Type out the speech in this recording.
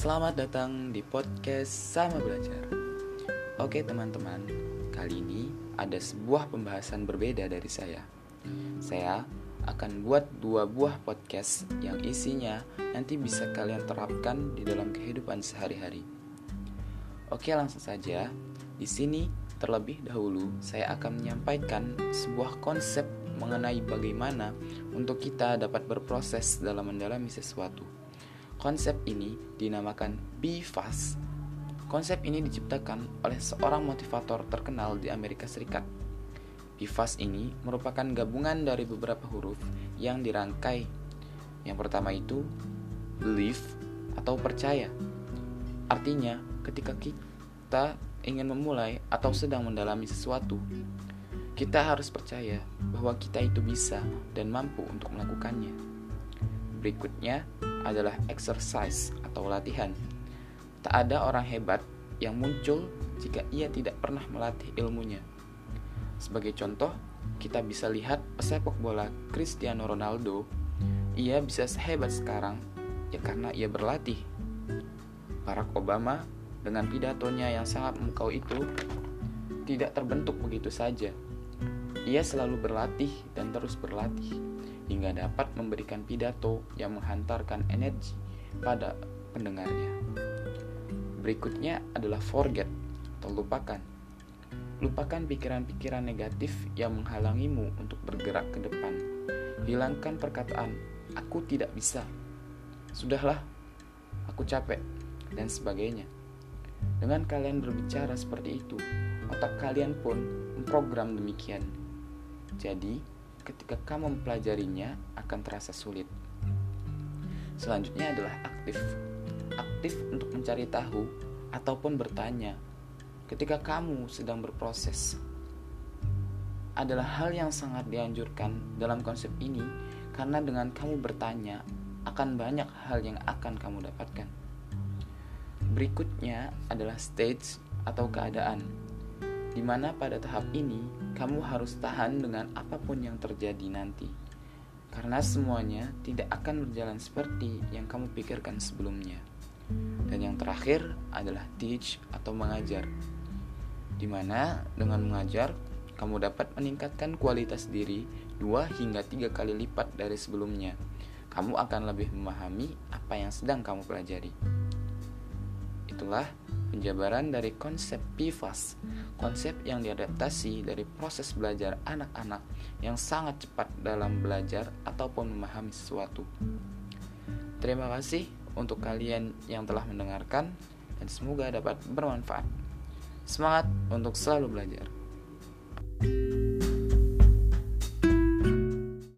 Selamat datang di podcast Sama Belajar. Oke teman-teman, kali ini ada sebuah pembahasan berbeda dari saya. Saya akan buat dua buah podcast yang isinya nanti bisa kalian terapkan di dalam kehidupan sehari-hari. Oke, langsung saja. Di sini terlebih dahulu saya akan menyampaikan sebuah konsep mengenai bagaimana untuk kita dapat berproses dalam mendalami sesuatu. Konsep ini dinamakan Be Fast. Konsep ini diciptakan oleh seorang motivator terkenal di Amerika Serikat. Be Fast ini merupakan gabungan dari beberapa huruf yang dirangkai. Yang pertama itu believe atau percaya. Artinya, ketika kita ingin memulai atau sedang mendalami sesuatu, kita harus percaya bahwa kita itu bisa dan mampu untuk melakukannya. Berikutnya, adalah exercise atau latihan. Tak ada orang hebat yang muncul jika ia tidak pernah melatih ilmunya. Sebagai contoh, kita bisa lihat pesepak bola Cristiano Ronaldo. Ia bisa sehebat sekarang ya karena ia berlatih. Barack Obama dengan pidatonya yang sangat memukau itu tidak terbentuk begitu saja. Ia selalu berlatih dan terus berlatih hingga dapat memberikan pidato yang menghantarkan energi pada pendengarnya. Berikutnya adalah forget atau lupakan. Lupakan pikiran-pikiran negatif yang menghalangimu untuk bergerak ke depan. Hilangkan perkataan "aku tidak bisa", "sudahlah", "aku capek", dan sebagainya. Dengan kalian berbicara seperti itu, otak kalian pun memprogram demikian. Jadi, ketika kamu mempelajarinya akan terasa sulit. Selanjutnya adalah aktif. Aktif untuk mencari tahu ataupun bertanya ketika kamu sedang berproses. Adalah hal yang sangat dianjurkan dalam konsep ini karena dengan kamu bertanya akan banyak hal yang akan kamu dapatkan. Berikutnya adalah stage atau keadaan di mana pada tahap ini kamu harus tahan dengan apa pun yang terjadi nanti, karena semuanya tidak akan berjalan seperti yang kamu pikirkan sebelumnya. Dan yang terakhir adalah teach atau mengajar, di mana dengan mengajar kamu dapat meningkatkan kualitas diri dua hingga tiga kali lipat dari sebelumnya. Kamu akan lebih memahami apa yang sedang kamu pelajari. Itulah penjabaran dari konsep PIVAS, konsep yang diadaptasi dari proses belajar anak-anak yang sangat cepat dalam belajar ataupun memahami sesuatu. Terima kasih untuk kalian yang telah mendengarkan dan semoga dapat bermanfaat. Semangat untuk selalu belajar. thank you